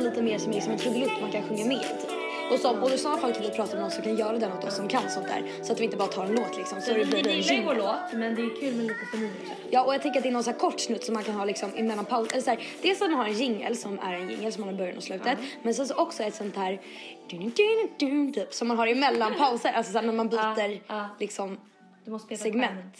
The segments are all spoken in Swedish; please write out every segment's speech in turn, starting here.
någon lite mer som liksom en trudelutt man kan sjunga med typ. Och, som, och i sådana fall kan vi prata med någon som kan göra den åt oss som kan sånt där. Så att vi inte bara tar en låt liksom. Så det blir en ju vår låt, men det är kul med lite förnyelse. Ja, och jag tänker att det är någon så här kort snutt som man kan ha liksom emellan paus. Eller så här, dels att man har en jingel som är en jingel som man har början och slutet. Men sen så också ett sånt här typ, som man har emellan pauser. Alltså så här, när man byter liksom Du måste spela segment.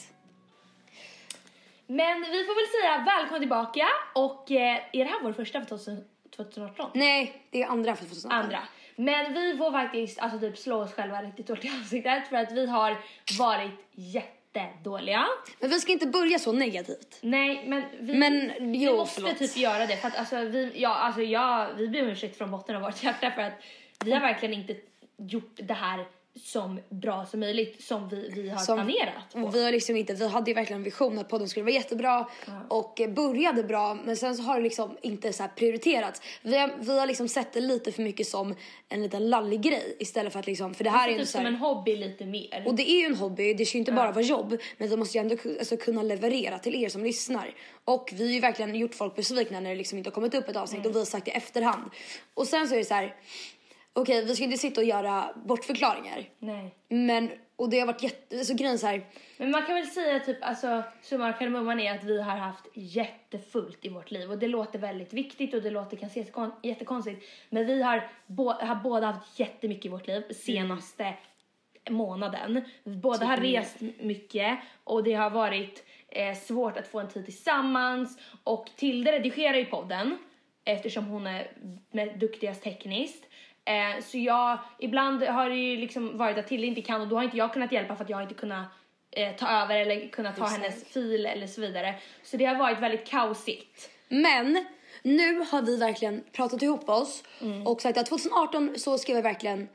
Men vi får väl säga välkommen tillbaka och eh, är det här vår första för 2000 2018? Nej, det är andra för 2018. Andra. Men vi får faktiskt alltså typ slå oss själva riktigt hårt i ansiktet för att vi har varit jättedåliga. Men vi ska inte börja så negativt. Nej, men vi, Men, vi jo, måste förlåt. typ göra det för att alltså vi, ja, alltså jag, vi ber om ursäkt från botten av vårt hjärta för att vi har verkligen inte gjort det här som bra som möjligt som vi, vi har Som- planerat på. Vi har liksom inte, vi hade ju verkligen en vision att podden skulle vara jättebra och eh, började bra men sen så har det liksom inte så prioriterats. Vi har, vi har liksom sett det lite för mycket som en liten lallig grej istället för att liksom, för det här är ju typ som en hobby lite mer. och det är ju en hobby, det ska ju inte bara vara jobb men det måste ju ändå alltså, kunna leverera till er som lyssnar. Och vi har ju verkligen gjort folk besvikna när det liksom inte har kommit upp ett avsnitt och vi har sagt det i efterhand. Och sen så är det så här, okej vi ska inte sitta och göra bortförklaringar. Nej. Men, och det har varit jätte, så grejen så här, Men man kan väl säga typ, alltså summan kardemumman är att vi har haft jättefullt i vårt liv och det låter väldigt viktigt och det låter kan ses kon- jättekonstigt. Men vi har, bo- har båda haft jättemycket i vårt liv senaste månaden. Vi båda har rest mycket och det har varit eh, svårt att få en tid tillsammans och Tilde redigerar ju podden eftersom hon är med duktigast tekniskt. Eh, så jag, ibland har det ju liksom varit att Tilde inte kan och då har inte jag kunnat hjälpa för att jag inte kunnat eh, ta över eller kunnat ta hennes fil eller så vidare. Så det har varit väldigt kaosigt. Men nu har vi verkligen pratat ihop oss och sagt att 2018 så ska vi verkligen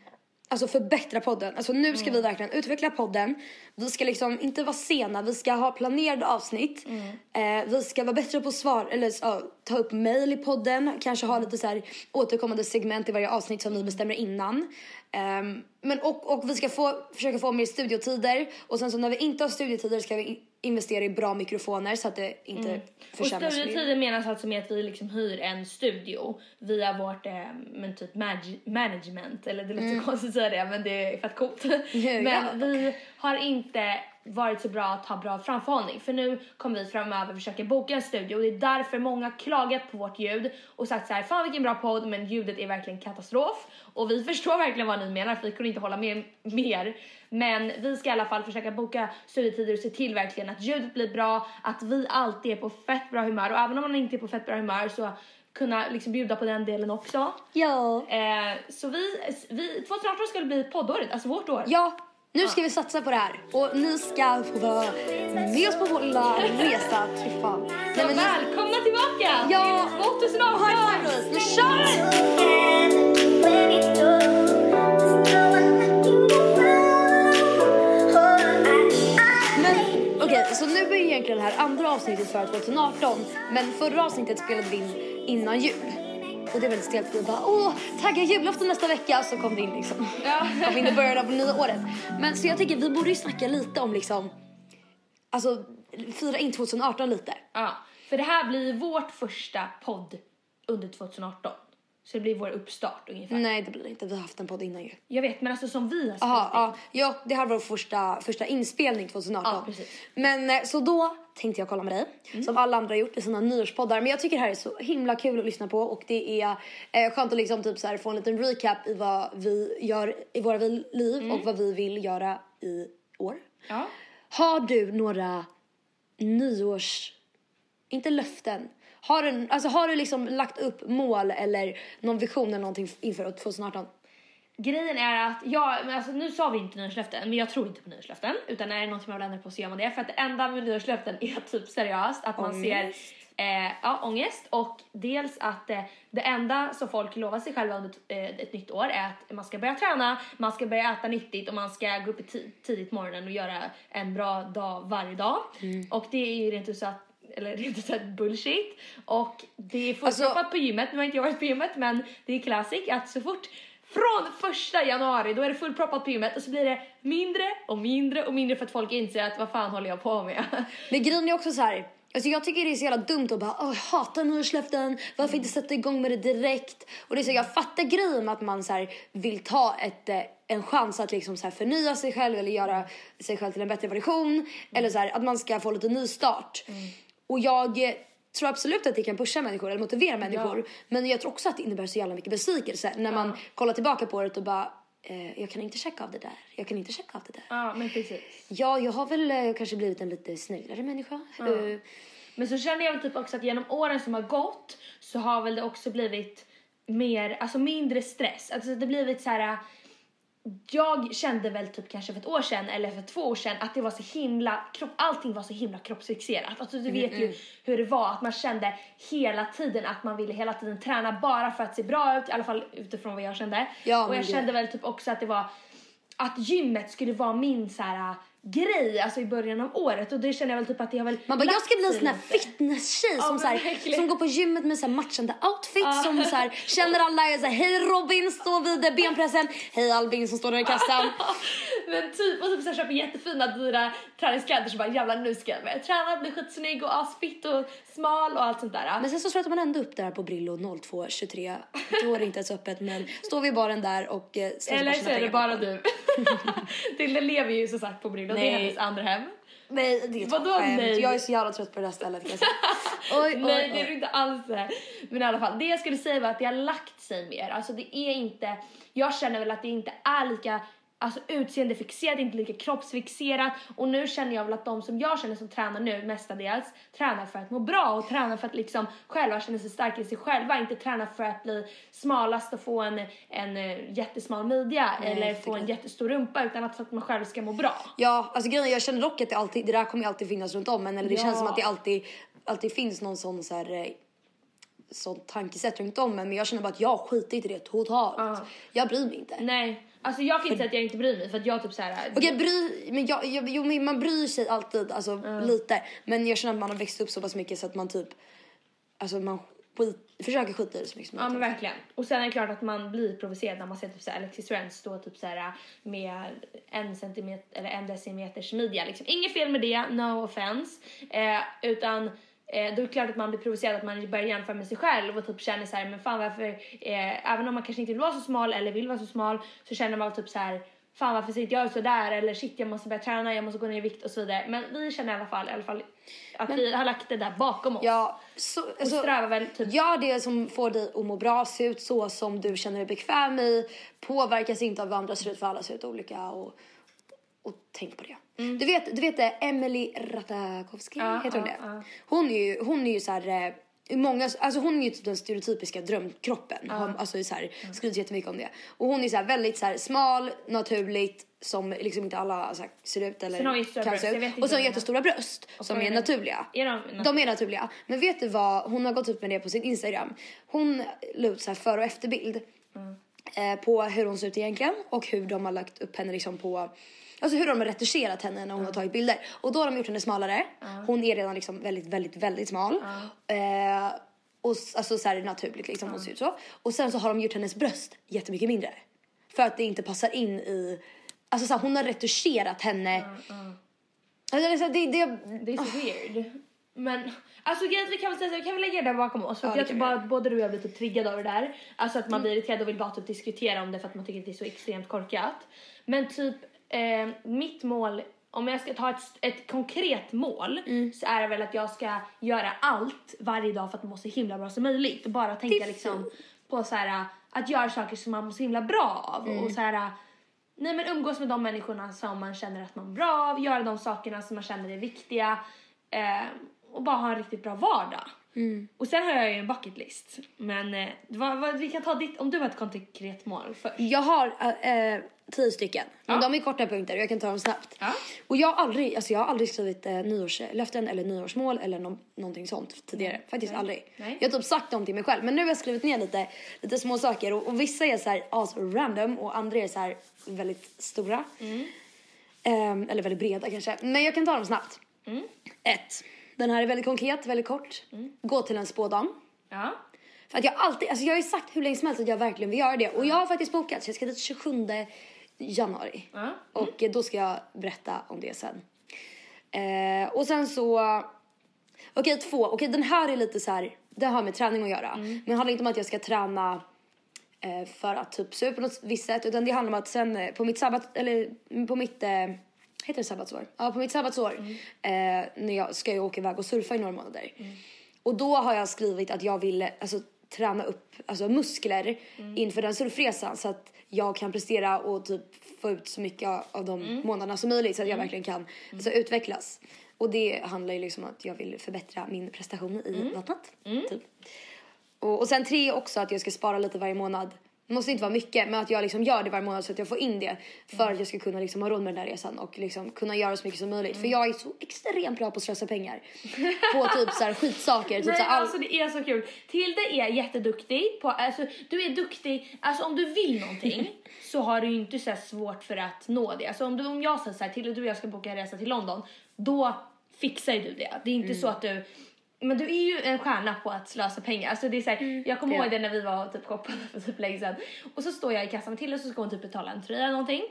alltså förbättra podden. Alltså nu ska vi verkligen utveckla podden. Vi ska liksom inte vara sena, vi ska ha planerade avsnitt. Eh, vi ska vara bättre på svar, eller ja, ta upp mail i podden. Kanske ha lite så här återkommande segment i varje avsnitt som vi bestämmer innan. Ehm, men och, och vi ska få, försöka få mer studiotider. Och sen så när vi inte har studiotider ska vi investera i bra mikrofoner så att det inte Och försämras. mer. studietiden menas alltså med att vi liksom hyr en studio via vårt eh, men typ management, eller det låter konstigt att säga det men det är fett coolt. men vi har inte varit så bra att ha bra framförhållning för nu kommer vi framöver försöka boka en studio och det är därför många klagat på vårt ljud och sagt så här, fan vilken bra podd men ljudet är verkligen katastrof och vi förstår verkligen vad ni menar för vi kunde inte hålla med mer men vi ska i alla fall försöka boka studietider och se till verkligen att ljudet blir bra, att vi alltid är på fett bra humör och även om man inte är på fett bra humör så kunna liksom bjuda på den delen också. Ja. Eh, så vi, vi, 2018 ska bli poddåret, alltså vårt år. Ja, nu ska vi satsa på det här. Och ni ska få vara med oss på vår lilla resa. Fy fan. Nej, men välkomna tillbaka Ja. till 2018! High five Louise, nu kör vi! Okej, så nu är ju egentligen det här andra avsnittet för 2018. Men förra avsnittet spelade vi in innan jul. Och det är väldigt stelt vi bara åh, tagga julafton nästa vecka så kom det in liksom. Ja. kom in i början av nya året. Men så jag tycker vi borde ju snacka lite om liksom, alltså fira in 2018 lite. Ja, för det här blir vårt första podd under 2018. Så det blir vår uppstart ungefär. Nej det blir det inte, vi har haft en podd innan ju. Jag vet, men alltså som vi har Aha, ja, ja, det här var vår första, första inspelning 2018. Ja, precis. Men eh, så då tänkte jag kolla med dig, Mm. som alla andra har gjort i sina nyårspoddar. Men jag tycker det här är så himla kul att lyssna på och det är eh, skönt att liksom typ så här få en liten recap i vad vi gör i våra liv och vad vi vill göra i år. Mm. Ja. Har du några nyårs, inte löften, har du, alltså har du liksom lagt upp mål eller någon vision eller någonting inför 2018? Grejen är att, ja, men alltså, nu sa vi inte nyårslöften, men jag tror inte på nyårslöften. Utan är det någonting man vill ändra på så gör man det. För att det enda med nyårslöften är typ seriöst att man ser eh, ja, ångest och dels att eh, det enda som folk lovar sig själva under eh, ett nytt år är att man ska börja träna, man ska börja äta nyttigt och man ska gå upp i tidigt på morgonen och göra en bra dag varje dag. Och det är ju rent ut sagt eller rent ut sagt bullshit. Och det är fullproppat Alltså- på gymmet, nu har inte jag varit på gymmet men det är classic att så fort från första januari då är det fullproppat på gymmet och så blir det mindre och mindre och mindre för att folk inser att vad fan håller jag på med? Men grejen är också så här. Alltså jag tycker det är så jävla dumt att bara jag hatar nyårslöften, varför inte sätta igång med det direkt? Och det är så, jag fattar grejen med att man så här, vill ta ett, eh, en chans att liksom så här förnya sig själv eller göra sig själv till en bättre version. Eller så här, att man ska få lite nystart. Och jag tror absolut att det kan pusha människor eller motivera människor. Men jag tror också att det innebär så jävla mycket besvikelse när man kollar tillbaka på det och bara eh, jag kan inte checka av det där, jag kan inte checka av det där. ja men precis. Ja, jag har väl eh, kanske blivit en lite snällare människa. Eh, Men så känner jag väl typ också att genom åren som har gått så har väl det också blivit mer, alltså mindre stress. Alltså det har blivit så här. Jag kände väl typ kanske för ett år sedan eller för två år sedan att det var så himla, kropp, allting var så himla kroppsfixerat. Alltså du vet ju hur det var, att man kände hela tiden att man ville hela tiden träna bara för att se bra ut, i alla fall utifrån vad jag kände. Ja, och jag kände väl typ också att det var att gymmet skulle vara min så här grej alltså i början av året och det känner jag väl typ att har väl Man bara, jag ska bli en sån här fitness-tjej som, men så här, som går på gymmet med så här matchande outfits som så här, känner alla så här, hej Robin står vid benpressen, hej Albin som står där i kassan. Men typ, och typ så här, köper jättefina dyra träningskläder så bara jävlar nu ska jag börja träna, bli skitsnygg och asfitt och smal och allt sånt där. Men sen så slutar man ändå upp där på Brillo 02.23, då är det inte ens öppet men står vi i baren där och eh, Eller så är det pengar. bara du. Tilde lever ju som sagt på Brillo, det är Nej. hennes andra hem. Nej det är ett Vadå skämt. nej? Jag är så jävla trött på det där stället. Oj, oj, Nej det är det inte alls. Men i alla fall, det jag skulle säga var att det har lagt sig mer. Alltså det är inte, jag känner väl att det inte är lika Alltså utseendefixerat, inte lika kroppsfixerat och nu känner jag väl att de som jag känner som tränar nu mestadels tränar för att må bra och tränar för att liksom själva känna sig starka i sig själva, inte tränar för att bli smalast och få en, en eh, jättesmal midja eller få en jättestor rumpa utan att för att man själv ska må bra. Ja, alltså grejen jag känner dock att det alltid, det där kommer ju alltid finnas runt om men eller det Ja. känns som att det alltid, alltid finns någon sån så här eh, sånt tankesätt runt om en men jag känner bara att jag skiter i det totalt. Jag bryr mig inte. Nej, alltså jag kan inte säga att jag inte bryr mig för att jag typ såhär Okej, bry, men jag, jag, jo, men man bryr sig alltid, alltså lite. Men jag känner att man har växt upp så pass mycket så att man typ, alltså man skit, försöker skita i det så mycket som Ja men möjligt. verkligen. Och sen är det klart att man blir provocerad när man ser typ såhär Alexis Rens stå typ såhär med en centimeter eller en decimeters midja liksom. Inget fel med det, no offense. Eh, utan eh, då är det klart att man blir provocerad att man börjar jämföra med sig själv och typ känner såhär men fan varför, eh, även om man kanske inte vill vara så smal eller vill vara så smal så känner man typ så här fan varför ser inte jag ut sådär eller shit jag måste börja träna, jag måste gå ner i vikt och så vidare. Men vi känner i alla fall, i alla fall att vi har lagt det där bakom oss. Ja, så, alltså, strävar väl typ- Gör det som får dig att må bra, se ut så som du känner dig bekväm i. Påverkas inte av vad andra ser ut för alla ser ut olika och, och tänk på det. Du vet, du vet Emily Ratajkowski, Mm. Ja, heter hon ja, det? ja. Hon är ju, hon är ju så här, eh, många, alltså hon är ju typ den stereotypiska drömkroppen. Har, alltså så här, skrivit jättemycket om det. Och hon är så här väldigt så här, smal, naturligt, som liksom inte alla så här, ser ut eller kan se ut. Och så har hon jättestora bröst som vad är är naturliga. Är de naturliga? De är naturliga. Men vet du vad, hon har gått ut med det på sin Instagram. Hon la ut så här före och efterbild. Eh, på hur hon ser ut egentligen och hur de har lagt upp henne liksom på Alltså hur de har retuscherat henne när hon har tagit bilder. Och då har de gjort henne smalare. Hon är redan liksom väldigt, väldigt, väldigt smal. Eh, Och alltså så här naturligt liksom, hon ser ut så. Och sen så har de gjort hennes bröst jättemycket mindre. För att det inte passar in i, alltså så här, hon har retuscherat henne. Alltså, det, är så här, det, det, är så weird. Men alltså vi kan väl säga så vi kan väl lägga det där bakom oss. För Ja, jag tror vi bara att både du och jag blir typ triggade av det där. Alltså att man blir irriterad och vill bara typ diskutera om det för att man tycker att det är så extremt korkat. Men typ eh, mitt mål, om jag ska ta ett, ett konkret mål så är det väl att jag ska göra allt varje dag för att må så himla bra som möjligt. Och bara tänka liksom på så här att göra saker som man mår så himla bra av. Och så här Nej men umgås med de människorna som man känner att man mår bra av, göra de sakerna som man känner är viktiga eh, och bara ha en riktigt bra vardag. Och sen har jag ju en bucket list. Men eh, vad, vad, vi kan ta ditt, om du har ett konkret mål först. Jag har eh, tio stycken, men Ja. de är korta punkter och jag kan ta dem snabbt. Ja. Och jag har aldrig, alltså jag har aldrig skrivit eh, nyårslöften eller nyårsmål eller nå- någonting sånt tidigare. Faktiskt aldrig. Nej. Jag har typ sagt dem till mig själv, men nu har jag skrivit ner lite, lite små saker och, och vissa är så här as random och andra är så här väldigt stora. Ehm, eller väldigt breda kanske. Men jag kan ta dem snabbt. Ett. Den här är väldigt konkret, väldigt kort. Gå till en spådam. Ja. För att jag alltid, alltså jag har ju sagt hur länge som helst att jag verkligen vill göra det. Och jag har faktiskt bokat så jag ska dit 27 januari. Ja. Och då ska jag berätta om det sen. Eh, och sen så, okej två, okej den här är lite så här, det har med träning att göra. Men det handlar inte om att jag ska träna eh, för att typ se ut på något visst sätt. Utan det handlar om att sen eh, på mitt sabbat, eller mm, på mitt, eh, heter det sabbatsår? Ja, på mitt sabbatsår eh, när jag ska jag åka iväg och surfa i några månader. Och då har jag skrivit att jag vill alltså, träna upp alltså, muskler inför den surfresan så att jag kan prestera och typ få ut så mycket av- de månaderna som möjligt så att jag verkligen kan alltså, utvecklas. Och det handlar ju liksom om att jag vill förbättra min prestation i vattnet. Typ. Och, och sen tre också att jag ska spara lite varje månad. Det måste inte vara mycket men att jag liksom gör det varje månad så att jag får in det. För att jag ska kunna liksom ha råd med den här resan och liksom kunna göra så mycket som möjligt. För jag är så extremt bra på att slösa pengar. på typ så här skitsaker. Typ Nej, så här, all... alltså det är så kul. Tilde är jätteduktig på, alltså du är duktig, alltså om du vill någonting så har du ju inte så svårt för att nå det. Alltså om, du, om jag säger såhär, Tilde du och jag ska boka en resa till London, då fixar ju du det. Det är inte Mm. så att du men du är ju en stjärna på att slösa pengar. Alltså det är så här, jag kommer ihåg det när vi var och typ shoppade för typ länge sedan. Och så står jag i kassan med Tilde och så ska hon typ betala en tröja eller någonting.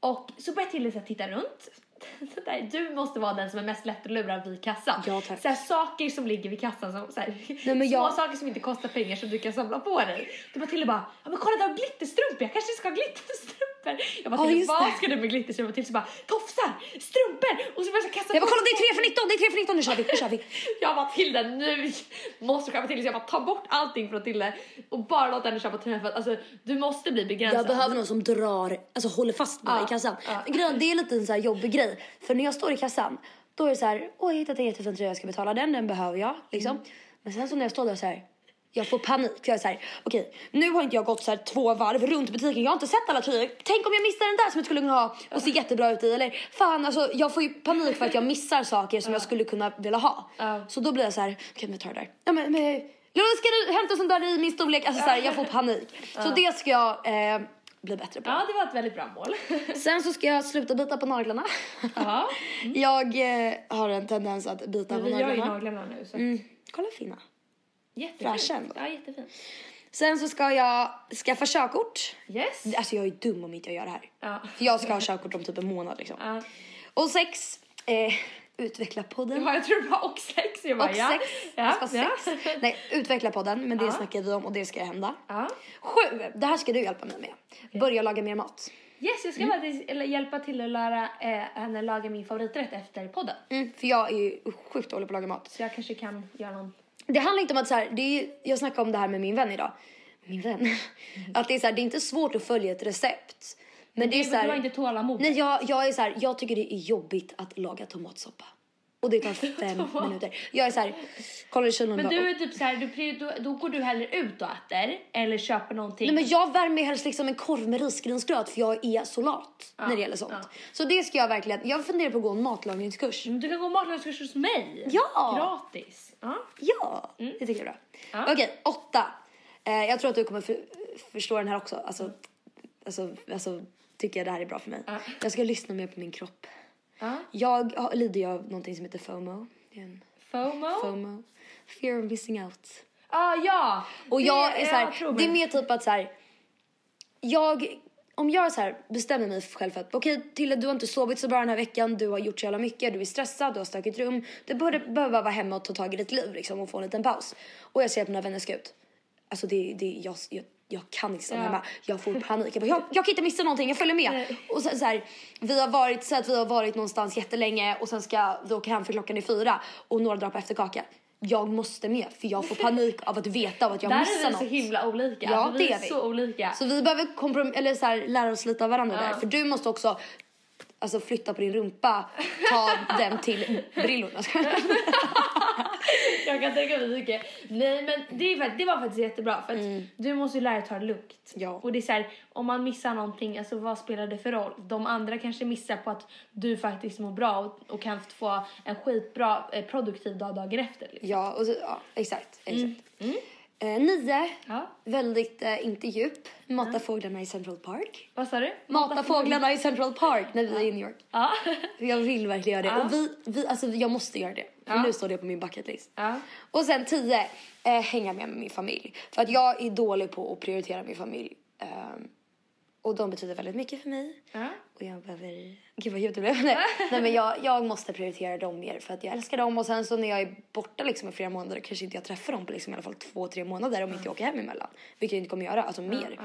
Och så börjar Tilde titta runt. Där, du måste vara den som är mest lättlurad vid kassan. Ja, tack. Så här, saker som ligger vid kassan som så här, Nej, men små jag- saker som inte kostar pengar som du kan samla på dig. Då bara Tilde bara, ja men kolla där har glitterstrumpor, jag kanske ska ha glitterstrumpor. Jag bara Ja, vad ska du med glitterstrumpor till? Så bara tofsar, strumpor och så börjar jag kasta Jag bara kolla det är 3 för 19, det är 3 för 19, nu kör vi, nu kör vi. jag bara Tilde nu måste du köpa till så jag bara ta bort allting från Tilde och bara låt henne köpa tröjan för att alltså du måste bli begränsad. Jag behöver någon som drar, alltså håller fast mig Ja, i kassan. ja. Grejen, det är lite en så här jobbig grej. För när jag står i kassan, då är det så här, åh jag har hittat en jättefin tröja, jag ska betala den, den behöver jag. Liksom. Mm. Men sen så när jag står där så här, jag får panik. Jag är så här, okej nu har inte jag gått så här två varv runt butiken, jag har inte sett alla tröjor. Tänk om jag missar den där som jag skulle kunna ha och se jättebra ut i. Eller fan alltså jag får ju panik för att jag missar saker som jag skulle kunna vilja ha. Så då blir jag så här, okej men ta det där. Ja, men, men, ska du hämta sånt där i min storlek? Alltså så här, jag får panik. Så det ska jag eh, bli bättre på. Ja det var ett väldigt bra mål. Sen så ska jag sluta bita på naglarna. Ja. Jag eh, har en tendens att bita Men på vi gör ju naglarna. naglarna nu så Mm. Kolla fina. jättefint. Fräscha ändå. Ja jättefint. Sen så ska jag skaffa körkort. Yes. Alltså jag är dum om inte jag gör det här. Ja. För jag ska ha körkort om typ en månad liksom. Ja. Och sex, eh, utveckla podden. Ja, jag tror det var och sex. Jag bara, Och ja. sex. Ja. Jag ska ja. sex. Nej, utveckla podden, men det Ja. snackar vi om och det ska hända. Ja. Sju, det här ska du hjälpa mig med. Börja laga mer mat. Yes, jag ska Mm. eller hjälpa till att lära eh, henne laga min favoriträtt efter podden. Mm, för jag är ju sjukt dålig på att laga mat. Så jag kanske kan göra någon... Det handlar inte om att så här, det är, jag snackade om det här med min vän idag. Min vän. Att det är så här, det är inte svårt att följa ett recept. Men det är så Du har här, inte tålamod. nej jag, jag är så här, jag tycker det är jobbigt att laga tomatsoppa. Och det tar fem minuter. Jag är så här, kollar i kylen Men bara, du är typ såhär, du, prior- då, då går du hellre ut och äter eller köper någonting. Nej men jag värmer helst liksom en korv med risgrynsgröt för jag är så lat när det gäller sånt. ja. Så det ska jag verkligen, jag funderar på att gå en matlagningskurs. Men Du kan gå matlagningskurs hos mig. Ja! Gratis. Ja. Ja, det tycker jag är bra. Mm. Ja. Okej, åtta. Eh, jag tror att du kommer för, förstå den här också. Alltså, alltså, alltså tycker jag det här är bra för mig. Ja. Jag ska lyssna mer på min kropp. Ja. Jag lider ju av någonting som heter FOMO. Det FOMO. FOMO. Fear of missing out. Ah, ja! Och jag är så här, jag det är mer typ att så här, jag, om jag så här bestämmer mig själv för att okej Tille du har inte sovit så bra den här veckan, du har gjort så jävla mycket, du är stressad, du har stökigt rum. Du behöver bara vara hemma och ta tag i ditt liv liksom och få en liten paus. Och jag ser att mina vänner ska ut. Alltså det, det jag, jag, jag kan inte stanna Ja. hemma. Jag får panik. Jag, bara, jag, jag kan inte missa någonting, jag följer med. Nej. Och så, så här, vi har varit så att vi har varit någonstans jättelänge och sen ska vi åka hem för klockan är fyra och några drar på efterkaka. Jag måste med för jag får panik av att veta av att jag Där missar är vi något. så himla olika. Ja, alltså, vi det är är vi. så olika. Så vi behöver komprom- eller så här, lära oss lite av varandra Ja. där. För du måste också alltså, flytta på din rumpa, ta den till brillorna. Jag kan tänka mig mycket. Nej men det, är, det var faktiskt jättebra för att du måste ju lära dig ta det lugnt. Ja. Och det är så här, om man missar någonting, alltså vad spelar det för roll? De andra kanske missar på att du faktiskt mår bra och, och kan få en skitbra eh, produktiv dag dagen efter. Liksom. ja, och så, ja, exakt. exakt. Eh, nio, Ja. väldigt eh, inte djup. Mata fåglarna i Central Park. Vad sa du? Mata fåglarna i Central Park när vi är i New York. Ja. Jag vill verkligen göra det. Ja. Och vi, vi, alltså, jag måste göra det. För Ja. nu står det på min bucket list. Ja. Och sen tio, eh, hänga med med min familj. För att jag är dålig på att prioritera min familj. Ehm, och de betyder väldigt mycket för mig. Jag behöver... Gud vad djupt det blev. Nej, Nej men jag, jag måste prioritera dem mer för att jag älskar dem. Och sen så när jag är borta liksom i flera månader kanske inte jag träffar dem på liksom i alla fall två, tre månader om inte jag åker hem emellan. Vilket jag inte kommer göra, alltså mer.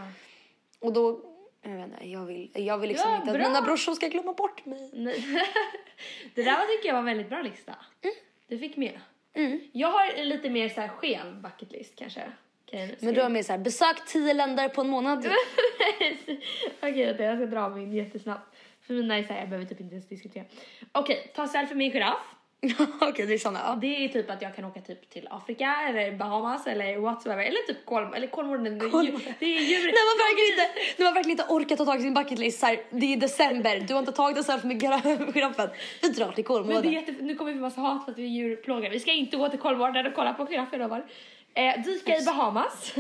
Och då, jag vet inte, jag vill, jag vill liksom Ja, inte att mina brorsor ska glömma bort mig. Nej. det där var, tycker jag var en väldigt bra lista. Mm. Du fick med. Jag har lite mer så här sken bucket list kanske. Jag Men du har med så här, besök tio länder på en månad. Okej, vänta, jag ska dra min jättesnabbt. För mina är så här, jag behöver typ inte ens diskutera. Okej, ta selfie med en giraff. Okej, det är såna. Ja. Det är typ att jag kan åka typ till Afrika eller Bahamas eller whatsoever. Eller typ Kolm eller Kolmården. Ju- Det är djur. När man verkligen inte, när man verkligen inte orkat ta tag i sin bucketlist så här, det är december, du har inte tagit dig selfie med gira- giraffen. Vi drar till Men det är Kolmården. jätte, nu kommer vi massa hat för att vi är djurplågare. Vi ska inte gå till Kolmården och kolla på giraffer. Eh, dyka i Bahamas.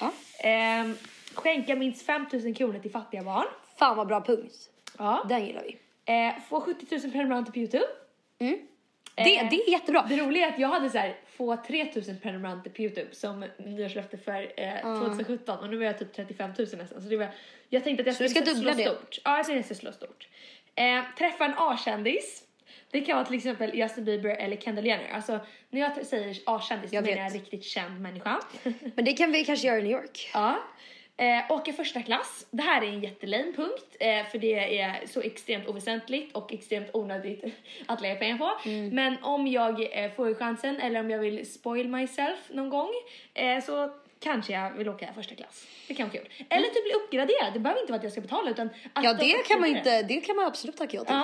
Ja. eh, skänka minst 5000 kronor till fattiga barn. Fan vad bra punkt. Ja. Den gillar vi. Eh, få 70 000 prenumeranter på Youtube. Det, Eh, det är jättebra. Det roliga är att jag hade så här, få 3000 prenumeranter på Youtube som nyårslöfte för eh, 2017 och nu är jag typ 35 000 nästan. Så det var, jag tänkte att jag ska slå det? stort. Ja, jag tänkte att jag ska slå stort. Eh, träffa en A-kändis. Det kan vara till exempel Justin Bieber eller Kendall Jenner. Alltså när jag säger A-kändis Jag menar jag en riktigt känd människa. Men det kan vi kanske göra i New York. Ja. Eh, åka första klass. Det här är en jättelame punkt eh, för det är så extremt oväsentligt och extremt onödigt att lägga pengar på. Men om jag eh, får chansen eller om jag vill spoil myself någon gång eh, så kanske jag vill åka första klass. Det kan vara kul. Eller typ bli uppgraderad. Det behöver inte vara att jag ska betala utan att Ja, de det kan man inte, det kan man absolut tacka ja till.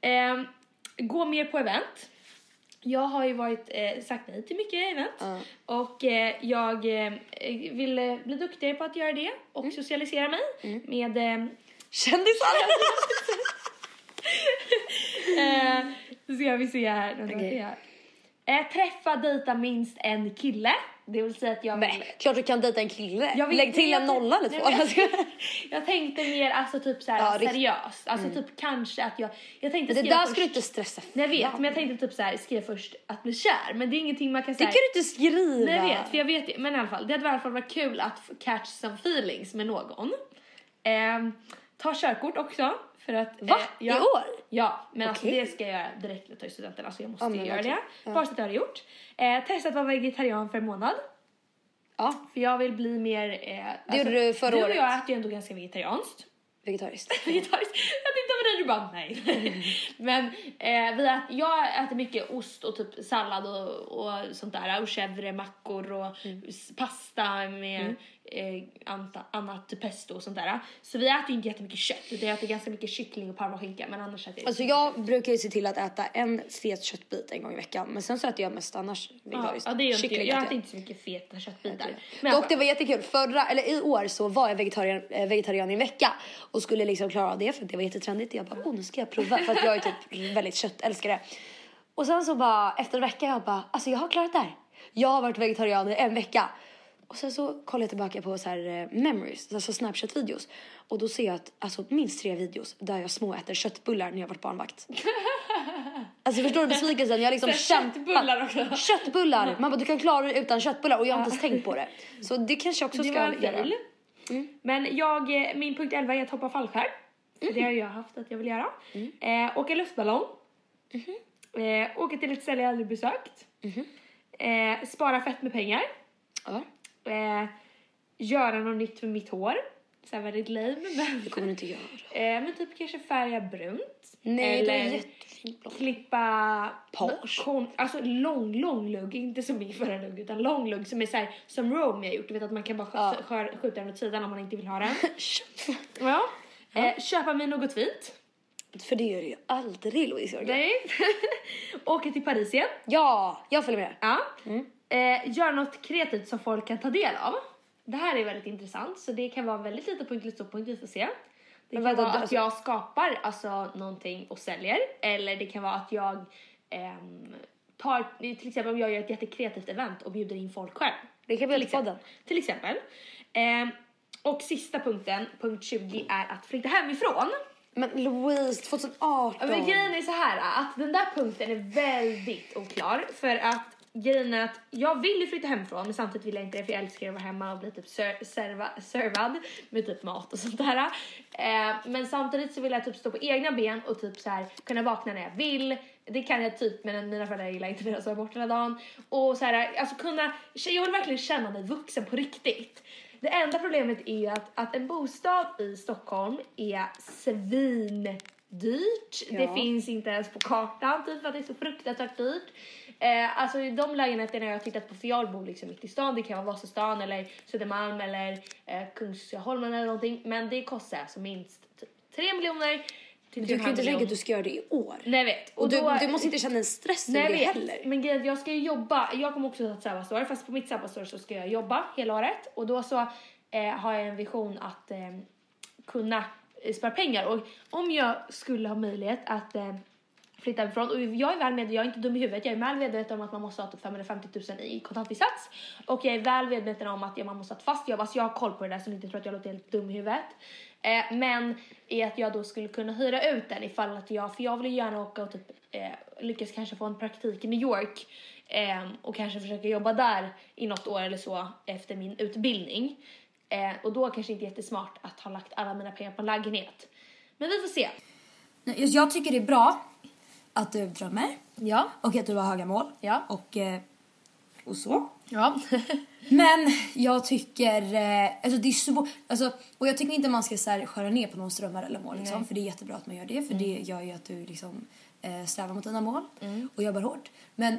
Ja. Gå mer på event. Jag har ju varit, eh, sagt nej till mycket event och eh, jag eh, vill eh, bli duktigare på att göra det och Mm. socialisera mig med eh, Kändisar! eh, nu ska vi se här. här. Eh, träffa, dejta minst en kille. Det vill säga att jag vill... Nej, klart du kan dejta en kille. Jag vill- Lägg till jag- en nolla eller Nej, två. men jag, jag tänkte mer alltså typ såhär Ja, seriöst. Alltså typ kanske att jag... Jag tänkte Det där först, ska du inte stressa Nej jag vet fram. men jag tänkte typ såhär skriva först att bli kär men det är ingenting man kan Det säga. kan du inte skriva. Nej jag vet för jag vet det. Men i alla fall det hade i alla fall varit kul att catch some feelings med någon. Ehm, ta körkort också för att... Va? eh, ja, I år? Ja men alltså Okej. det ska jag göra direkt när jag tar studenten. Alltså jag måste men göra okej. det. Ja. Bara så att jag har gjort. Eh, testa att vara vegetarian för en månad. Ja, För jag vill bli mer... Eh, det gjorde du förra du och året. jag äter ju ändå ganska vegetariskt. vegetariskt. Vegetariskt. Jag tänkte på det du bara nej. Men eh, vi äter, jag äter mycket ost och typ sallad och, och sånt där. Och chèvre, mackor och Mm. pasta med eh, annat pesto och sånt där. Så vi äter ju inte jättemycket kött utan jag äter ganska mycket kyckling och parmaskinka men annars äter jag Alltså jag brukar ju se till att äta en fet köttbit en gång i veckan. Men sen så äter jag mest annars ja, vegetariskt. ja, det gör inte jag. Kyckling Jag äter inte så mycket feta köttbitar. Men Dock det var jättekul. Förra, eller i år så var jag vegetarian, eh, vegetarian i en vecka. Och skulle liksom klara av det för det var jättetrendigt. Jag bara, oh nu ska jag prova. För att jag är typ väldigt köttälskare. Och sen så bara efter en vecka jag bara, alltså jag har klarat det här. Jag har varit vegetarian i en vecka. Och sen så kollar jag tillbaka på så här eh, memories, alltså snapchat videos. Och då ser jag att alltså minst tre videos där jag småäter köttbullar när jag varit barnvakt. Alltså förstår du besvikelsen? Jag liksom kämpat. köttbullar också. Köttbullar! Man bara du kan klara dig utan köttbullar och jag har inte ens tänkt på det. Så det kanske jag också Det ska var en göra. fail. Men jag, eh, min punkt 11 är att hoppa fallskärm. För Det har jag haft att jag vill göra. Eh, åka luftballong. Eh, åka till ett ställe jag aldrig besökt. Eh, spara fett med pengar. Ja, Eh, göra något nytt med mitt hår. Så här väldigt lame. Men, det kommer du inte göra. eh, men typ kanske färga brunt. Nej, det är Eller jättefint blond. klippa Page. alltså lång, lång lugg, inte som min förra lugg utan lång lugg som är så här, som Rome har gjort, du vet att man kan bara Ja. skj- skär- skjuta den åt sidan om man inte vill ha den. ja. Eh, köpa mig något fint. För det gör du ju aldrig Louise. Nej. Åka till Paris igen. Ja, jag följer med. Ja. Eh, göra något kreativt som folk kan ta del av. Det här är väldigt intressant så det kan vara väldigt lite punkt eller stor punkt, vi får se. Det kan vara att alltså- jag skapar alltså någonting och säljer eller det kan vara att jag ehm, tar, till exempel om jag gör ett jättekreativt event och bjuder in folk själv. Det kan bli Till podden. Till exempel. Ehm, och sista punkten, punkt 20, är att flytta hemifrån. Men Louise, 2018. Ja, Men grejen är så här att den där punkten är väldigt oklar för att grejen är att jag vill ju flytta hemifrån men samtidigt vill jag inte det för jag älskar att vara hemma och bli typ ser- serva, servad med typ mat och sånt där. Eh, men samtidigt så vill jag typ stå på egna ben och typ så här kunna vakna när jag vill. Det kan jag typ men mina föräldrar gillar inte när jag sover bort hela dagen. Och så här, alltså kunna, jag vill verkligen känna mig vuxen på riktigt. Det enda problemet är att, att en bostad i Stockholm är svindyrt. Det Ja. finns inte ens på kartan typ för att det är så fruktansvärt dyrt. Eh, alltså de lägenheterna jag har tittat på, för jag bor liksom mitt i stan, det kan vara Vasastan eller Södermalm eller eh, Kungsholmen eller någonting. Men det kostar alltså minst typ 3 miljoner Du kan ju 3,5 inte tänka att du ska göra det i år. Nej jag vet. Och du, då- du måste inte känna en stress Nej, över det vet. heller. Men grejen att jag ska ju jobba. Jag kommer också ha ett sabbatsår, fast på mitt sabbatsår så ska jag jobba hela året. Och då så eh, har jag en vision att eh, kunna eh, spara pengar. Och om jag skulle ha möjlighet att eh, flytta hemifrån, och jag är väl medveten, jag är inte dum i huvudet, jag är väl medveten om att man måste ha typ 550 000 i kontantinsats. Och jag är väl medveten om att man måste ha ett fast jobb, alltså jag har koll på det där så ni inte tror att jag låter helt dum i huvudet. Eh, men i att jag då skulle kunna hyra ut den ifall att jag, för jag vill ju gärna åka och typ eh, lyckas kanske få en praktik i New York eh, och kanske försöka jobba där i något år eller så efter min utbildning. Eh, och då kanske inte jättesmart att ha lagt alla mina pengar på en lägenhet. Men vi får se. Jag tycker det är bra att du drömmer Ja. och att du har höga mål. Ja. Och, eh, och så. Ja. Men jag tycker, eh, alltså det är svårt, alltså, och jag tycker inte man ska så här, skära ner på någons drömmar eller mål liksom, för det är jättebra att man gör det för det gör ju att du liksom eh, strävar mot dina mål och jobbar hårt. Men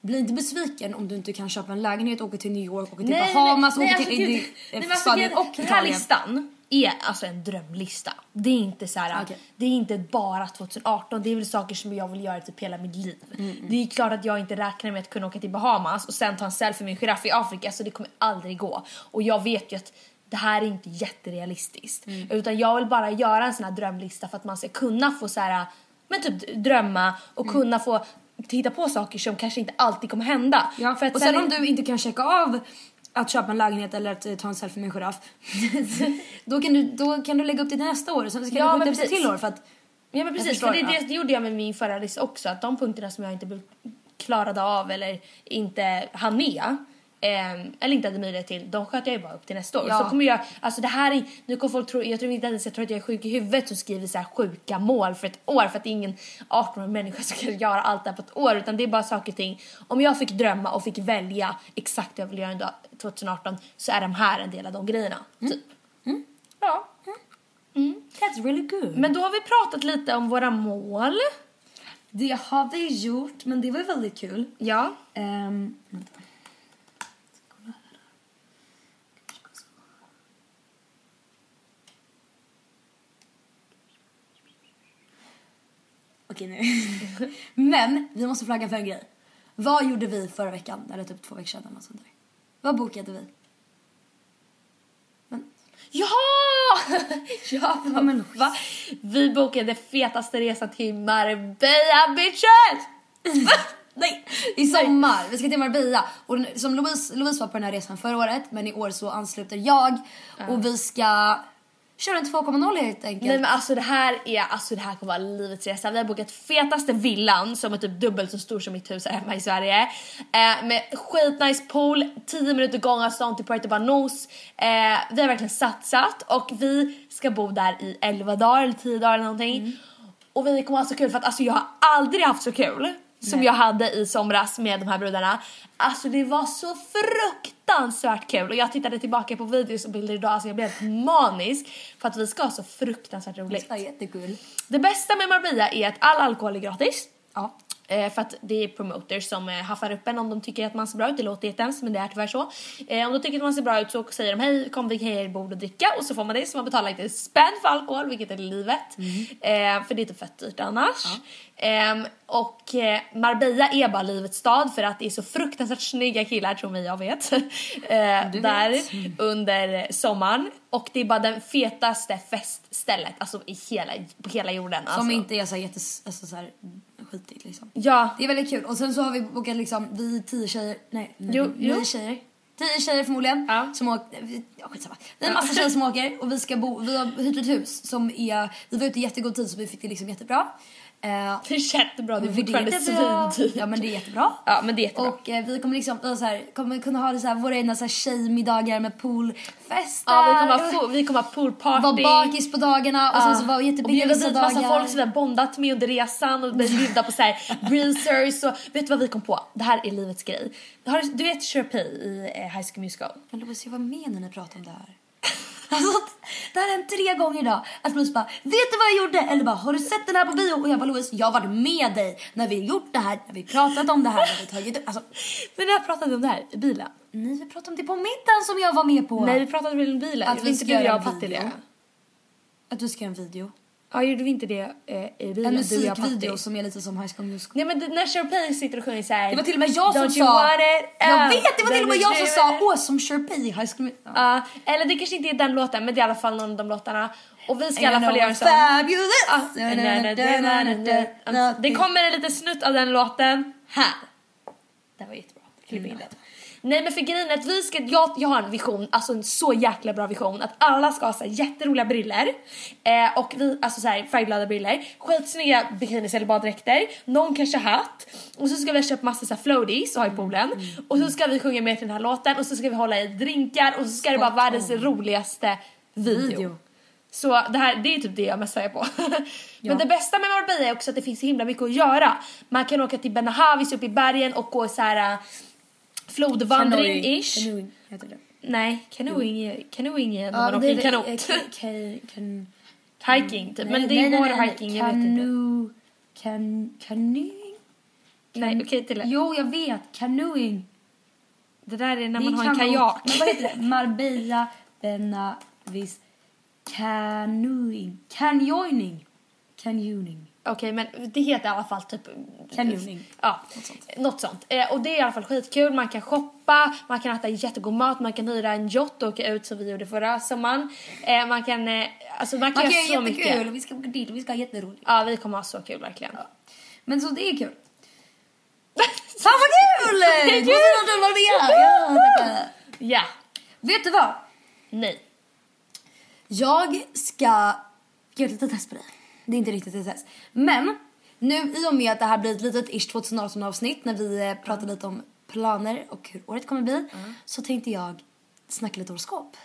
bli inte besviken om du inte kan köpa en lägenhet, åka till New York, åka till Bahamas, åka alltså, till Indi- nej, alltså, Spanien och Den här Italien. listan är alltså en drömlista. Det är inte så här, Okej. det är inte bara 2018, det är väl saker som jag vill göra typ hela mitt liv. Mm, Det är klart att jag inte räknar med att kunna åka till Bahamas och sen ta en selfie med en giraff i Afrika, så det kommer aldrig gå. Och jag vet ju att det här är inte jätterealistiskt. Mm. Utan jag vill bara göra en sån här drömlista för att man ska kunna få så här, men typ drömma och Mm. kunna få titta på saker som kanske inte alltid kommer hända. Ja, För att och sen är- om du inte kan checka av att köpa en lägenhet eller att eh, ta en selfie med en giraff. då, kan du, då kan du lägga upp det till nästa år. Sen ska Ja, du skjuta upp till år för att Ja men precis, förstår, för det, ja. det, det gjorde jag med min förra lista också. Att de punkterna som jag inte klarade av eller inte hann med. Ehm, eller inte hade möjlighet till, de sköt jag ju bara upp till nästa år. Ja. Så kommer jag, alltså det här är, nu kommer folk tro, jag tror inte ens jag tror att jag är sjuk i huvudet som skriver så här sjuka mål för ett år för att det är ingen 18-årig människa som kan göra allt det här på ett år utan det är bara saker och ting. Om jag fick drömma och fick välja exakt vad jag vill göra en dag 2018 så är de här en del av de grejerna. Typ. Ja. that's really good. Men då har vi pratat lite om våra mål. det har vi gjort, men det var väldigt kul. Ja. Ehm, Okej nu. Men vi måste flagga för en grej. Vad gjorde vi förra veckan? Eller typ två veckor sedan eller något sånt där. Vad bokade vi? Men, Ja! ja, Ja, men- va? Vi bokade fetaste resan till Marbella bitches! nej! I sommar. Vi ska till Marbella. Och som Louise, Louise var på den här resan förra året men i år så ansluter jag och vi ska Kör en 2,0 helt enkelt. Nej men alltså det här är, alltså det här kommer vara livets resa. Vi har bokat fetaste villan som är typ dubbelt så stor som mitt hus här hemma i Sverige. Eh, med skitnice pool, 10 minuter gångavstånd till Puerto Banús. Eh, vi har verkligen satsat och vi ska bo där i 11 dagar eller 10 dagar eller någonting. Mm. Och vi kommer ha så kul för att alltså jag har aldrig haft så kul som jag hade i somras med de här brudarna. Alltså det var så fruktansvärt kul och jag tittade tillbaka på videos och bilder idag så jag blev helt manisk för att vi ska ha så fruktansvärt roligt. Det är jättekul. Det bästa med Marbella är att all alkohol är gratis. Ja. Eh, för att det är promoters som eh, haffar upp en om de tycker att man ser bra ut. Det låter jättehemskt men det är tyvärr så. Eh, om de tycker att man ser bra ut så säger de hej kom vi kan ge er bord och dricka och så får man det så man betalar inte spänn för alkohol vilket är livet. Eh, för det är typ fett dyrt annars. Ehm, och eh, Marbella är bara livets stad för att det är så fruktansvärt snygga killar tror vi jag vet. eh, där vet. under sommaren. Och det är bara den fetaste feststället alltså i hela, på hela jorden. Som alltså. inte är så jättes, alltså så här skitigt liksom. Ja. Det är väldigt kul. Och sen så har vi bokat liksom, vi tio tjejer, nej, nej Jo, nio jo. tjejer. Tio tjejer förmodligen. Ja. Som åker, vi- ja skitsamma. Det är en massa tjejer som åker och vi ska bo, vi har hyrt ett hus som är, vi var ute i jättegod tid så vi fick det liksom jättebra. Eh, Det är jättebra, det är fortfarande svindyrt. Ja men det är jättebra. Ja men det är jättebra. Och eh, vi kommer liksom så här, kommer kunna ha det så här, våra egna så här tjejmiddagar med poolfester. ja, vi kommer ha, fo- vi kommer ha poolparty. Vara bakis på dagarna och sen så vara och jättebilliga bjuda vissa dit massa dagar. folk som vi har bondat med under resan och bjuda på så här breezers och vet du vad vi kom på? Det här är livets grej. Du, vet Sharpay i eh, High School Musical? Men Louise, jag var med när ni pratade om det här. Alltså, det här har hänt tre gånger idag. Att Louise bara, vet du vad jag gjorde? Eller bara, har du sett den här på bio? Och jag bara, Louise, jag har varit med dig när vi gjort det här, när vi pratat om det här, när vi tagit Alltså, Men jag pratade om det här i bilen. nej, vi pratade om det på middagen som jag var med på. Nej vi pratade väl i bilen. Att vi ska göra jag en video. det? Att du ska göra en video. Ja gjorde vi inte det eh, i bilen? En musikvideo som är lite som High School Musical. Nej men det, när Sharpay sitter och sjunger såhär Det var till och med jag som sa... Jag Uh, vet, det var till och med jag som sa åh som Sharpay i High School Musical. Ja. Ja, eller det kanske inte är den låten men det är i alla fall någon av de låtarna. Och vi ska i alla fall göra sån. Fabulous! Det kommer en liten snutt av den låten här. Det var jättebra. Klipp in det. Nej men för grejen är att vi ska, jag, jag har en vision, alltså en så jäkla bra vision att alla ska ha så här jätteroliga briller eh, och vi, alltså så här färgglada briller, skitsnygga bikinis eller baddräkter, någon kanske hatt och så ska vi ha köpt massa så här floaties och ha i poolen och så ska vi sjunga med till den här låten och så ska vi hålla i drinkar och så ska det vara världens roligaste video. Video. Så det här, det är typ det jag mest är på. Men det bästa med Marbella är också att det finns så himla mycket att göra. Man kan åka till Benahavis uppe i bergen och gå så här äh, flodvandring-ish. Nej, canoeing canoeing är när man åker kanot. eh, Hiking typ, men det är nej, water nej, hiking, jag vet inte. Canoeing? Nej okej till. Jo, jag vet. Canoeing. Det där är när man har en kajak. Men vad heter det? Marbella, Benavis, canoeing. Canyoning. Canyoning. Okej men det heter i alla fall typ... Canyoning. Ja, något sånt. Eh, och det är i alla fall skitkul, man kan shoppa, man kan äta jättegod mat, man kan hyra en yacht och åka ut som vi gjorde förra sommaren. Eh, man kan, eh, alltså man kan, Man göra så mycket. Vi ska åka dit och vi ska ha jätteroligt. Ja vi kommer ha så kul verkligen. Men så det är kul. Fan vad kul! Det är kul! Ja, tackar. Ja. Vet du vad? Nej. Jag ska göra ett litet test på dig. Det är inte riktigt test. Men nu i och med att det här blir ett litet ish 2018 avsnitt när vi eh, pratar lite om planer och hur året kommer bli så tänkte jag snacka lite horoskop.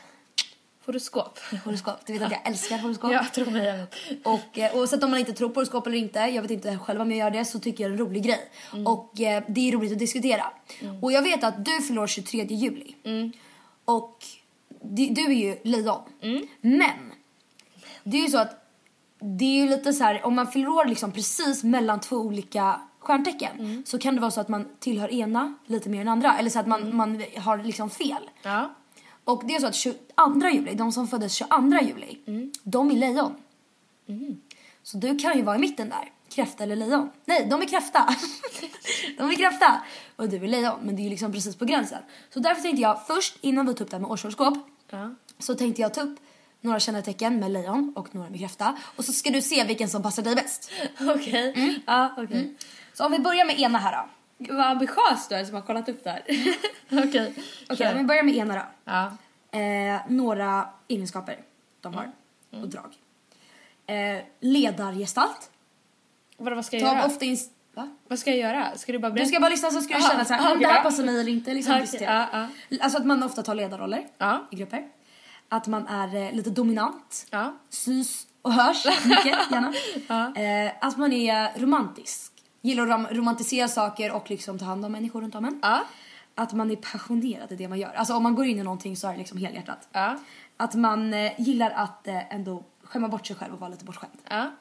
Horoskop. Horoskop, du vet att jag älskar horoskop. Ja, tro mig jag. Och eh, oavsett om man inte tror på horoskop eller inte, jag vet inte själv om jag gör det, så tycker jag det är en rolig grej. Och eh, det är roligt att diskutera. Och jag vet att du fyller år 23 juli. Och du, du är ju lejon. Men, det är ju så att det är ju lite så här, om man fyller år liksom precis mellan två olika stjärntecken så kan det vara så att man tillhör ena lite mer än andra. Eller så att man, man har liksom fel. Ja. Och det är så att 22 juli, de som föddes 22 juli, de är lejon. Så du kan ju vara i mitten där. Kräfta eller lejon. Nej, de är kräfta. de är kräfta. Och du är lejon, men det är ju liksom precis på gränsen. Så därför tänkte jag först, innan vi tar upp det här med årshoroskop, Ja. så tänkte jag ta upp några kännetecken med lejon och några med kräfta. Och så ska du se vilken som passar dig bäst. Okej. Ja, okej. Så om vi börjar med ena här då. Gud, Vad ambitiös du är som har kollat upp det här. Okej. Okej, om vi börjar med ena då. Ja. Eh, några egenskaper de har. och drag. Eh, ledargestalt. Vadå, vad ska jag Tar göra? ofta in... Va? Vad ska jag göra? Ska du bara Du berätta? ska bara lyssna så ska du Aha, känna så här, aha, "Mm, det här passar mig eller inte. Liksom, Okej, diskutera. ja, Alltså att man ofta tar ledarroller i grupper. Att man är eh, lite dominant. Ja. Syns och hörs mycket gärna. eh, att man är romantisk. Gillar att rom- romantisera saker och liksom ta hand om människor runt om en. Ja. Att man är passionerad i det man gör. Alltså om man går in i någonting så är det liksom helhjärtat. Ja. Att man eh, gillar att eh, ändå skämma bort sig själv och vara lite bortskämd. Ja.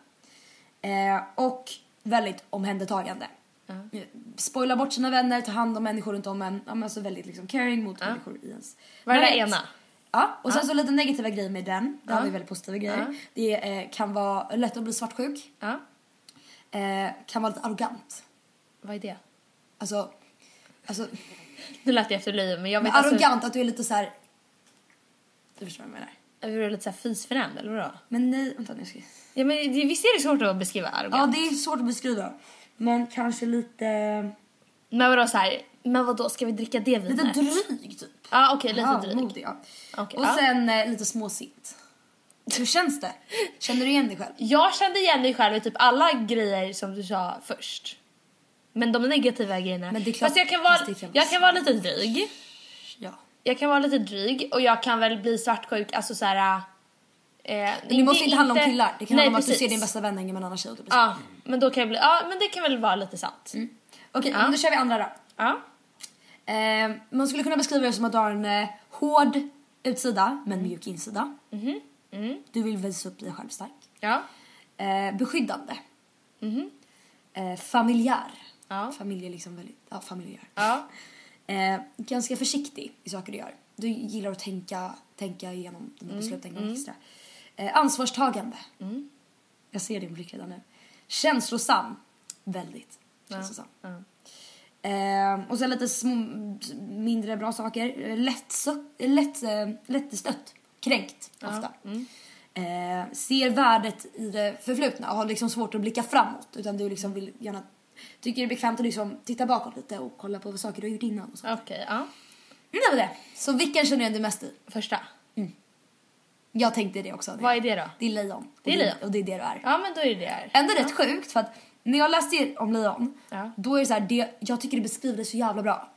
Eh, och väldigt omhändertagande. Eh, Spoila bort sina vänner, ta hand om människor runt om en. Ja, men alltså väldigt liksom caring mot människor i ens Vad är det ena? Ja, och sen så lite negativa grejer med den. Det har Ja. vi väldigt positiva grejer. Ja. Det eh, kan vara lätt att bli svartsjuk. Ja. Eh, kan vara lite arrogant. Vad är det? Alltså, alltså Nu lät jag efter löje men jag men vet alltså... arrogant att du är lite så här. Du förstår vad jag menar. Är du lite såhär fisförnämnd eller vadå? Men nej, vänta nu ska jag... Ja men det, visst är det svårt att beskriva Ja, arrogant? det är svårt att beskriva. Men kanske lite... Men vadå såhär, men vadå ska vi dricka det Lite vinet? dryg typ. Ja okej, lite ja, dryg. modig, ja. Okej, och ja. sen eh, lite småsint. Hur känns det? Känner du igen dig själv? Jag kände igen mig själv i typ alla grejer som du sa först. Men de negativa grejerna. Men det är klart- fast jag kan vara, jag kan vara lite dryg. Ja. Jag kan vara lite dryg och jag kan väl bli svartsjuk, alltså såhär... Eh, Men det måste inte handla om killar. Det kan Nej, handla om att du precis. ser din bästa vän hänga med en annan tjej. Typ. Ja, men då kan jag bli, ja men det kan väl vara lite sant. Okej, Ja. men då kör vi andra då. Ja. Eh, man skulle kunna beskriva det som att du har en eh, hård utsida men mjuk insida. Du vill visa upp dig själv stark. Ja. Eh, beskyddande. Eh, familjär. Ja. Familj är liksom väldigt, ja familjär. Ja. Eh, ganska försiktig i saker du gör. Du gillar att tänka, tänka igenom dina beslut en gång extra. Eh, ansvarstagande. Jag ser din blick redan nu. Känslosam. Väldigt känslosam. Eh, och sen lite små, mindre bra saker. Lättstött, lätt, eh, lättstött. Kränkt ofta. Eh, ser värdet i det förflutna och har liksom svårt att blicka framåt. Utan du liksom vill gärna, tycker det är bekvämt att liksom titta bakåt lite och kolla på vad saker du har gjort innan. Okej, ja. Det var det. Så vilken känner du igen dig mest i? Första. Jag tänkte det också. Vad är det då? Det är lejon. Det är lejon. Och det är det du är. Ja men då är det där. Ändå rätt sjukt för att när jag läste om lejon Ja. då är det så här, det, jag tycker det beskriver det så jävla bra.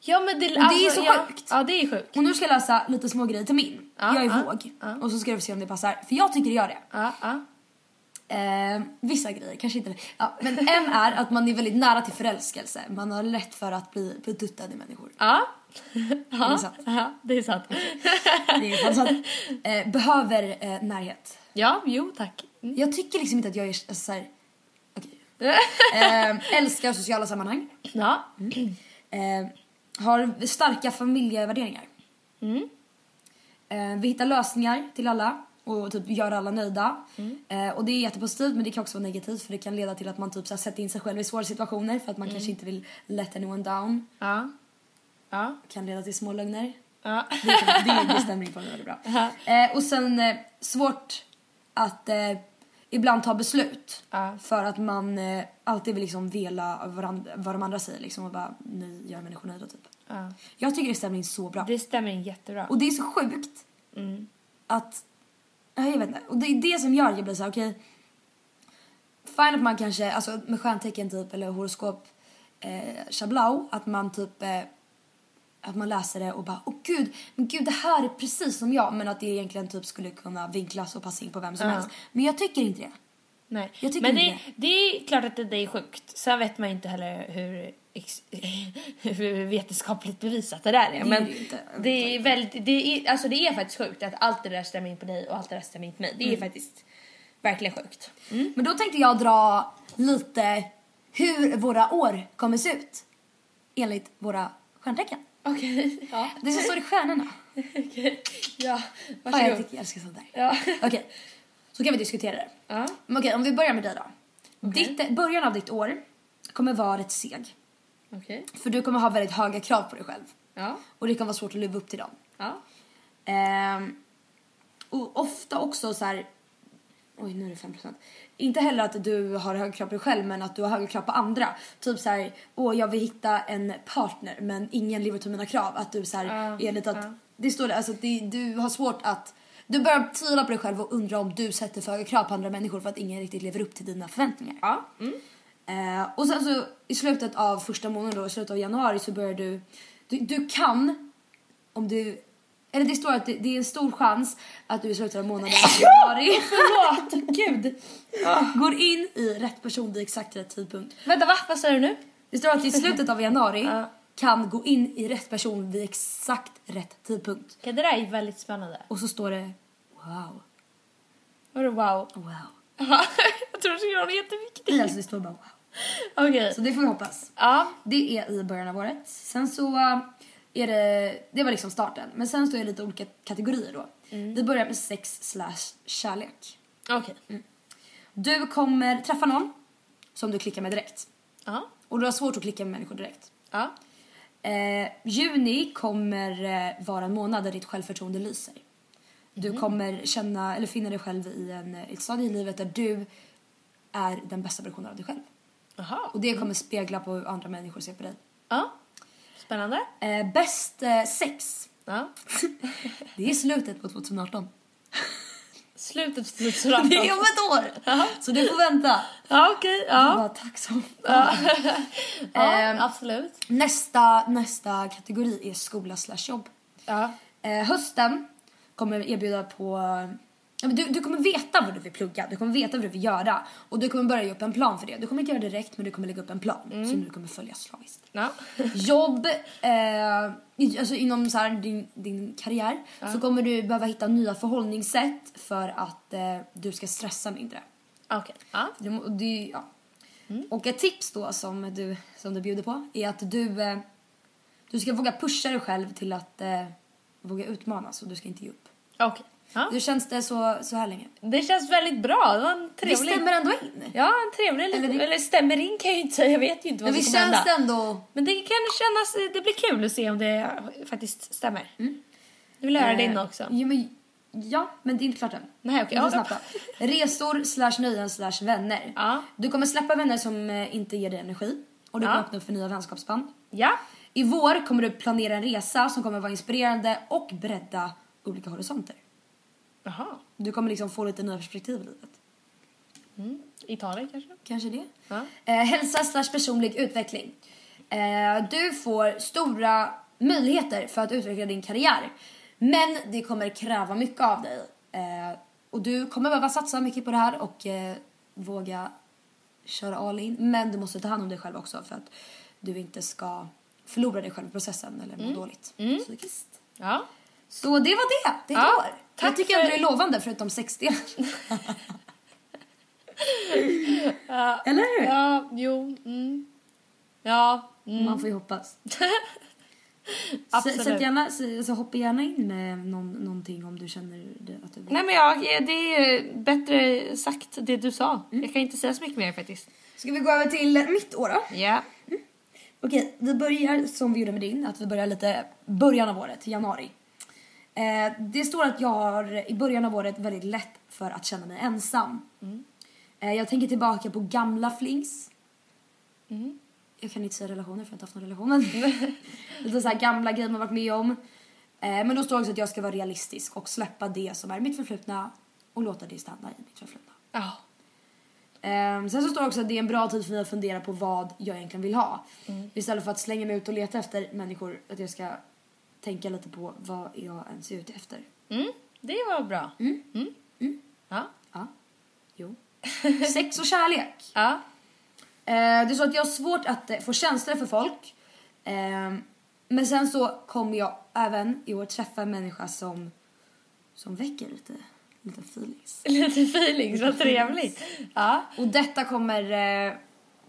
Ja men det, det är så ja, sjukt. Ja det är sjukt. Och nu ska jag läsa lite små grejer till min. Ja, jag är ja, våg. Och så ska få se om det passar. För jag tycker det gör det. Eh, vissa grejer, kanske inte. Ja, men en är att man är väldigt nära till förälskelse. Man har lätt för att bli beduttad i människor. Ja. Det är sant. Ja, det är sant. Det är sant. Eh, behöver eh, närhet. Ja, jo tack. Jag tycker liksom inte att jag är alltså, så här. eh, älskar sociala sammanhang. Ja. Eh, har starka familjevärderingar. Eh, vi hittar lösningar till alla och typ gör alla nöjda. Eh, och det är jättepositivt men det kan också vara negativt för det kan leda till att man typ så här, sätter in sig själv i svåra situationer för att man kanske inte vill let anyone down. Ja. Ja. Kan leda till små lögner. Ja. Det, stämmer in på det väldigt bra. Eh, och sen eh, svårt att eh, ibland ta beslut. Ja. För att man eh, alltid vill liksom vela varandra, vad de andra säger liksom och bara ni gör människor nöjda typ. Ja. Jag tycker det stämmer in så bra. Det stämmer in jättebra. Och det är så sjukt att, ja, jag vet inte, och det är det som gör att jag blir så här, okej. fine att man kanske, alltså med stjärntecken typ eller horoskop, eh, shablau, att man typ eh, att man läser det och bara åh gud, men gud det här är precis som jag men att det egentligen typ skulle kunna vinklas och passa in på vem som Ja. helst. Men jag tycker inte det. Nej. Jag tycker Men det, inte det är klart att det, det är sjukt. Sen vet man inte heller hur, hur vetenskapligt bevisat det där är. är men det ju inte. det är väldigt, det är, alltså det är faktiskt sjukt att allt det där stämmer in på dig och allt det där stämmer in på mig. Det är Mm. faktiskt verkligen sjukt. Men då tänkte jag dra lite hur våra år kommer se ut enligt våra stjärntecken. Okej. Ja. Det som står i stjärnorna. Okej. Ja. Fan, jag, Varsågod. tycker jag älskar sånt där. Ja. Okej, så kan vi diskutera det. Ja. Men okej, om vi börjar med dig då. Ditt, början av ditt år kommer vara rätt seg. Okej. För du kommer ha väldigt höga krav på dig själv. Ja. Och det kan vara svårt att leva upp till dem. Ja. Ehm, och ofta också så här. Oj, nu är det 5%. Inte heller att du har höga krav på dig själv men att du har höga krav på andra. Typ så här, åh jag vill hitta en partner men ingen lever upp till mina krav. Att du så här Ja, är lite att, ja. det står det, alltså att det, du har svårt att Du börjar tvivla på dig själv och undra om du sätter för höga krav på andra människor för att ingen riktigt lever upp till dina förväntningar. Ja. Eh, och sen så i slutet av första månaden då, i slutet av januari så börjar du, du, du kan, om du, eller det står att det, det är en stor chans att du i slutet av månaden januari Förlåt, gud. går in i rätt person vid exakt rätt tidpunkt. Vänta, va? Vad sa du nu? Det står att i slutet av januari Ja. kan gå in i rätt person vid exakt rätt tidpunkt. Okej, det där är väldigt spännande. Och så står det wow, Vadå wow? wow. jag tror det skulle vara något jätteviktigt. Nej, alltså det står bara wow. Okej. Så det får vi hoppas. Ja. Det är i början av året. Sen så äh, är det, det var liksom starten. Men sen så är det lite olika kategorier då. Vi börjar med sex slash kärlek. Okej. Du kommer träffa någon som du klickar med direkt. Ja. Och du har svårt att klicka med människor direkt. Ja. Eh, juni kommer eh, vara en månad där ditt självförtroende lyser. Du kommer känna, eller finna dig själv i en, eh, ett stadie i livet där du är den bästa versionen av dig själv. Jaha. Och det kommer spegla på hur andra människor ser på dig. Ja. Spännande. Eh, bäst eh, sex, Ja. det är slutet på 2018. Slutet på 2018. Det är om ett år! Så du får vänta. Ja, okej. Jag Ja. tack så ja, Ehm. absolut. Nästa, nästa kategori är skola slash jobb. Ja. Eh, hösten kommer erbjuda på... Ja, Du, du kommer veta vad du vill plugga, du kommer veta vad du vill göra och du kommer börja göra upp en plan för det. Du kommer inte göra det direkt men du kommer lägga upp en plan som du kommer följa slaviskt. Ja. Jobb, eh, alltså inom så här, din, din karriär så kommer du behöva hitta nya förhållningssätt för att eh, du ska stressa mindre. Okej. Ja. Det, må- det, ja. Och ett tips då som du, som du bjuder på är att du, eh, du ska våga pusha dig själv till att eh, våga utmanas och du ska inte ge upp. Okej. Ja. Hur känns det så, så här länge? Det känns väldigt bra. Det var en trevlig... stämmer ändå in. Ja, en trevlig Eller det- eller stämmer in kan jag ju inte säga. Jag vet ju inte vad Men som kommer känns hända. det ändå... Men det kan kännas... Det blir kul att se om det faktiskt stämmer. Du vill höra din Eh, också? Ja men, ja, men det är inte klart än. Nej, okej. Vi får Ja. Resor slash nöjen slash vänner. Ja. Du kommer släppa vänner som eh, inte ger dig energi. Och du Ja. kommer öppna upp för nya vänskapsband. Ja. I vår kommer du planera en resa som kommer vara inspirerande och bredda olika horisonter. Jaha. Du kommer liksom få lite nya perspektiv i livet. Italien kanske? Kanske det. Ja. Eh, hälsa slash personlig utveckling. Eh, du får stora möjligheter för att utveckla din karriär. Men det kommer kräva mycket av dig. Eh, och du kommer behöva satsa mycket på det här och eh, våga köra all in. Men du måste ta hand om dig själv också för att du inte ska förlora dig själv i processen eller må dåligt psykiskt. Ja. Så det var det. Det är ett Ja, år. Tack Jag tycker för- ändå det är lovande förutom 60. Eller hur? Ja, jo. Mm. Ja. Mm. Man får ju hoppas. Absolut. Så, så, gärna, så, så hoppa gärna in med någon, någonting om du känner det, att du vill. Nej men jag, det är bättre sagt det du sa. Jag kan inte säga så mycket mer faktiskt. Ska vi gå över till mitt år då? Ja. Okej, vi börjar som vi gjorde med din, att vi börjar lite början av året, januari. Eh, det står att jag har i början av året väldigt lätt för att känna mig ensam. Eh, jag tänker tillbaka på gamla flings. Jag kan inte säga relationer för jag har inte haft någon relation. Lite så här gamla grejer man varit med om. Eh, men då står också att jag ska vara realistisk och släppa det som är mitt förflutna och låta det stanna i mitt förflutna. Ja. Ehm, sen så står det också att det är en bra tid för mig att fundera på vad jag egentligen vill ha. Istället för att slänga mig ut och leta efter människor, att jag ska tänka lite på vad jag ens är ute efter. Mm, det var bra. Mm. Ja. Ja, jo. Sex och kärlek. Ja. Eh, det är så att jag har svårt att eh, få känslor för folk. Ehm, men sen så kommer jag även i år träffa en människa som, som väcker lite, lite feelings. Lite feelings, vad trevligt. Ja. Och detta kommer, eh,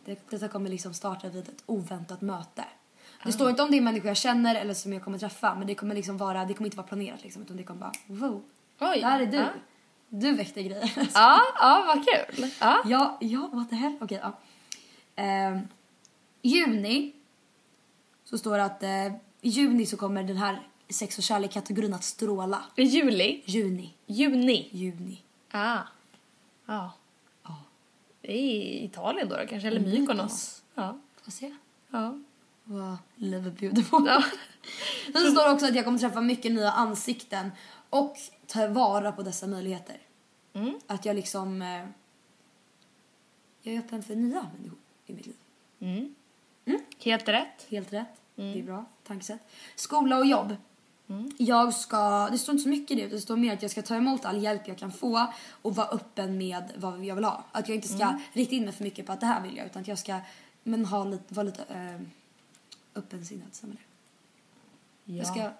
det, detta kommer liksom starta vid ett oväntat möte. Det står inte om det är människor jag känner eller som jag kommer träffa men det kommer liksom vara, det kommer inte vara planerat liksom utan det kommer bara wow, Oj. där är du. Ja. Du väckte grejer. Ja, ja vad kul. Ja. ja, ja, what the hell. Okej, ja. Ehm, juni så står det att eh, i juni så kommer den här sex och kärlek-kategorin att stråla. Juli. Juni. Juni. Juni. Ah. Ja. Är i Italien då, då kanske, eller. Mykonos. Ja. Får se Ja. Vad livet bjuder på. Ja. Sen står det också att jag kommer träffa mycket nya ansikten Och ta vara på dessa möjligheter. Mm. Att jag liksom... Eh, jag är öppen för nya människor i mitt liv. Helt rätt. Helt rätt. Mm. Det är bra tankesätt. Skola och jobb. Jag ska, det står inte så mycket i det, det står mer att jag ska ta emot all hjälp jag kan få och vara öppen med vad jag vill ha. Att jag inte ska Mm. rikta in mig för mycket på att det här vill jag utan att jag ska men ha lite, vara lite eh, öppensinnad. Det. Ja. Jag, ska,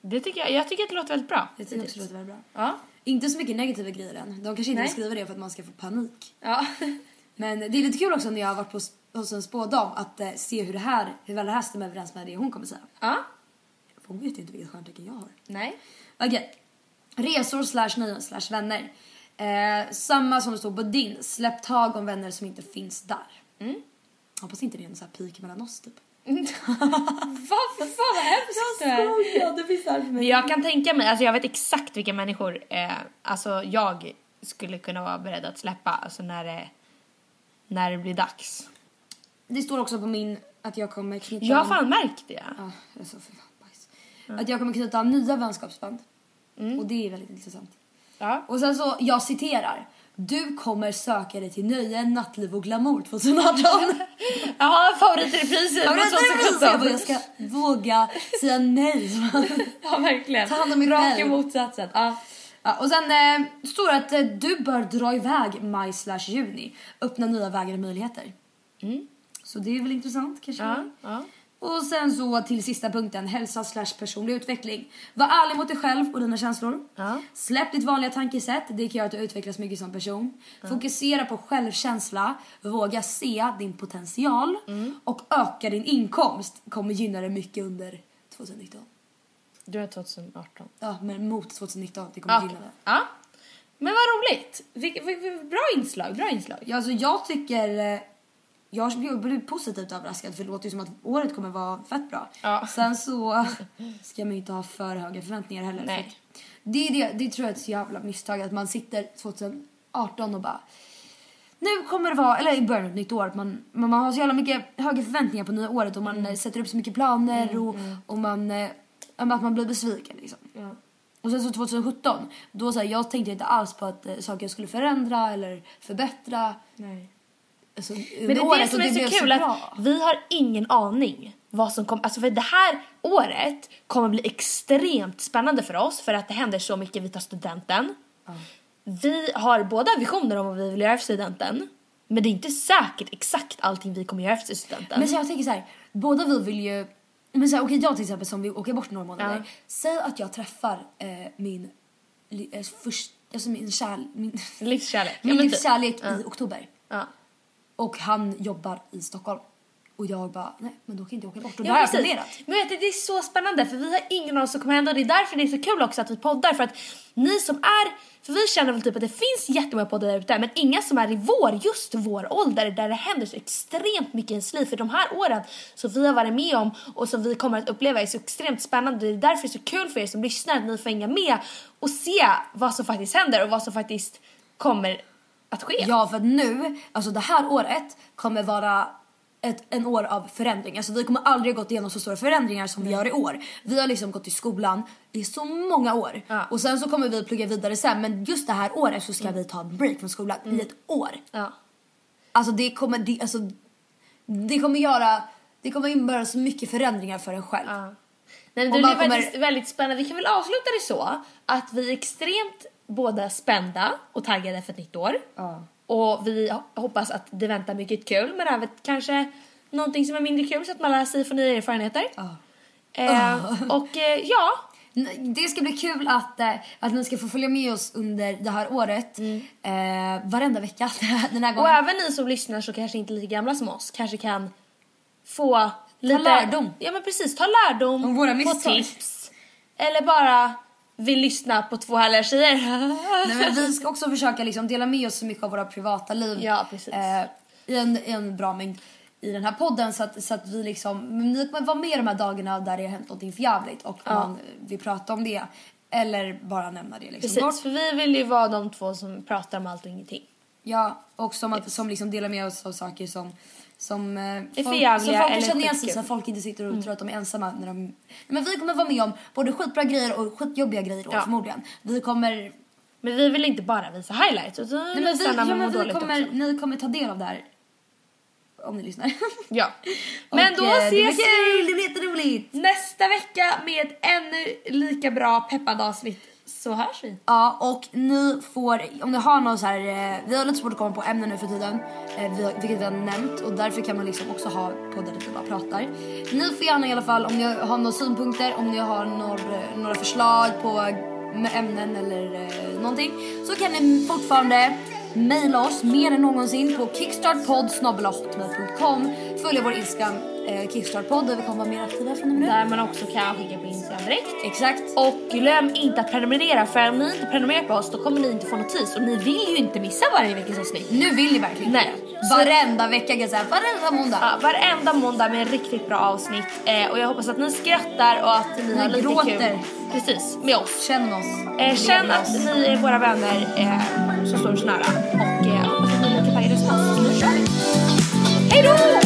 Det tycker jag, jag tycker att det låter väldigt bra. jag tycker också det låter väldigt bra. Ja. Inte så mycket negativa grejer än. De kanske inte Nej. vill skriva det för att man ska få panik. Ja. Men det är lite kul också när jag har varit på, hos en spådam att eh, se hur det här, hur väl det här stämmer överens med det hon kommer säga. ja. Hon vet ju inte vilket stjärntecken jag har. Nej. Okej. Resor slash nöjen slash vänner. Eh, samma som det står på din. Släpp tag om vänner som inte finns där. Mm. Hoppas inte det är en sån här peak mellan oss typ. Vad för fan vad hemskt du är. Ja, det finns Men jag kan tänka mig, alltså jag vet exakt vilka människor eh, alltså jag skulle kunna vara beredd att släppa alltså när det, när det blir dags. Det står också på min att jag kommer knyta... Jag har fan märkt det. Ja, jag är så för fan bajs. Att jag kommer knyta nya vänskapsband. Mm. Och det är väldigt intressant. Ja. Och sen så, jag citerar. Du kommer söka dig till nöje, nattliv och glamour 2018. Jaha, favoritrepriser Ja, men från det är så jag, bara, 2017. jag ska våga säga nej. Ja, verkligen. Ta hand om mig Raka själv. motsatsen. Ja. Ja, och sen eh, står det att eh, du bör dra iväg maj slash juni. Öppna nya vägar och möjligheter. Så det är väl intressant kanske. Mm. Ja, ja. Och sen så till sista punkten, hälsa slash personlig utveckling. Var ärlig mot dig själv och dina känslor. Ja. Släpp ditt vanliga tankesätt, det kan göra att du utvecklas mycket som person. Fokusera på självkänsla, våga se din potential Mm. och öka din inkomst kommer gynna dig mycket under 2019. Du är 2018. Ja, men mot 2019, det kommer Okej. gynna dig. Ja. Men vad roligt. Bra inslag, bra inslag. Ja, alltså jag tycker... Jag blev- positivt överraskad för det låter ju som att året kommer vara fett bra. Ja. Sen så ska man ju inte ha för höga förväntningar heller. för Nej. att Det, är det, det tror jag är ett så jävla misstag att man sitter 2018 och bara nu kommer det vara, eller i början av ett nytt år, man, man, man har så jävla mycket höga förväntningar på nya året och man Mm. eh, sätter upp så mycket planer och, och man, eh, att man blir besviken liksom. Och sen så 2017, då så här, jag tänkte inte alls på att eh, saker skulle förändra eller förbättra. Nej. Alltså, Men det är det som är så kul att vi har ingen aning vad som kommer, alltså för det här året kommer bli extremt spännande för oss för att det händer så mycket, vi tar studenten. Vi har båda visioner om vad vi vill göra efter studenten. Men det är inte säkert exakt allting vi kommer göra efter studenten. Men så jag tänker så här, båda vi vill ju... Men så här, okej, jag till exempel som vill åka bort några månader. Ja. Säg att jag träffar eh, min, eh, först, alltså min, kärl, min, Livskärlek. Ja, min typ. livskärlek Ja. i oktober. Ja. Och han jobbar i Stockholm. Och jag bara, nej men då kan inte jag åka bort. Och Ja, har jag planerat. Men vet du, det är så spännande för vi har ingen aning som kommer hända och det är därför det är så kul också att vi poddar för att ni som är, för vi känner väl typ att det finns jättemånga poddar där ute men inga som är i vår, just vår ålder där det händer så extremt mycket i ens liv för de här åren som vi har varit med om och som vi kommer att uppleva är så extremt spännande. Det är därför det är så kul för er som lyssnar att ni får hänga med och se vad som faktiskt händer och vad som faktiskt kommer att ske. Ja, för nu, alltså det här året kommer vara ett en år av förändring. Alltså vi kommer aldrig gått igenom så stora förändringar som vi gör i år. Vi har liksom gått i skolan i så många år. Ja. Och sen så kommer vi plugga vidare sen. Men just det här året så ska vi ta en break från skolan i ett år. Ja. Alltså det kommer, det, alltså, det kommer göra, det kommer innebära så mycket förändringar för en själv. Ja. Nej, det man är väldigt, kommer- väldigt spännande. Vi kan väl avsluta det så att vi är extremt båda spända och taggade för ett nytt år. Ja. Och vi ho- hoppas att det väntar mycket kul men även kanske någonting som är mindre kul så att man lär sig från nya erfarenheter. Ja. Eh, och eh, ja, Det ska bli kul att, eh, att ni ska få följa med oss under det här året. Eh, varenda vecka den här och gången. även ni som lyssnar så kanske inte lika gamla som oss kanske kan få lite lärdom. Ja men precis, ta lärdom, Om våra få misstag. tips. Eller bara vill lyssna på två härliga tjejer. Nej, men vi ska också försöka liksom dela med oss så mycket av våra privata liv. Ja. Eh, i, en, I en bra mängd i den här podden så att, så att vi liksom, men ni kommer vara med de här dagarna där det har hänt någonting förjävligt och man vill prata om det. Eller bara nämna det liksom. Precis, för vi vill ju vara de två som pratar om allt och ingenting. Ja, och som, att, som liksom delar med oss av saker som som, eh, folk, som förjävliga folk kan eller känna igen sig att folk inte sitter och tror att de är ensamma. När de... Men vi kommer vara med om både skitbra grejer och skitjobbiga grejer då, Ja. förmodligen. Vi kommer... Men vi vill inte bara visa highlights utan Nej, men vi, ja, men vi kommer, också. ni kommer ta del av det här. Om ni lyssnar. Ja. Men Och, då eh, det ses kul, vi det blir jätteroligt. nästa vecka med ett ännu lika bra peppande avsnitt. Så hörs vi. Ja, och ni får, om ni har någon så här, eh, vi har lite svårt att komma på ämnen nu för tiden, eh, vilket vi har nämnt och därför kan man liksom också ha poddar där vi bara pratar. Ni får gärna i alla fall, om ni har några synpunkter, om ni har några, några förslag på ämnen eller eh, någonting, så kan ni fortfarande mejla oss mer än någonsin på kickstartpodd.hotmail.com Följ vår Instagram eh, kickstartpodd där vi kommer vara mer aktiva från och med nu. Där man också kan skicka på Instagram direkt. Exakt. Och glöm inte att prenumerera för om ni inte prenumererar på oss då kommer ni inte få notis och ni vill ju inte missa varje veckas avsnitt. Nu vill ni verkligen Nej. Varenda vecka kan jag säga, varenda måndag. Ja, varenda måndag med riktigt bra avsnitt eh, och jag hoppas att ni skrattar och att ni, har lite gråter. kul. Precis, med oss. Känn oss. Eh, känn Lev att oss. ni är våra vänner eh, som står oss nära och eh, hoppas att ni är lika taggade som oss. Nu kör vi! Hej då! Hej då!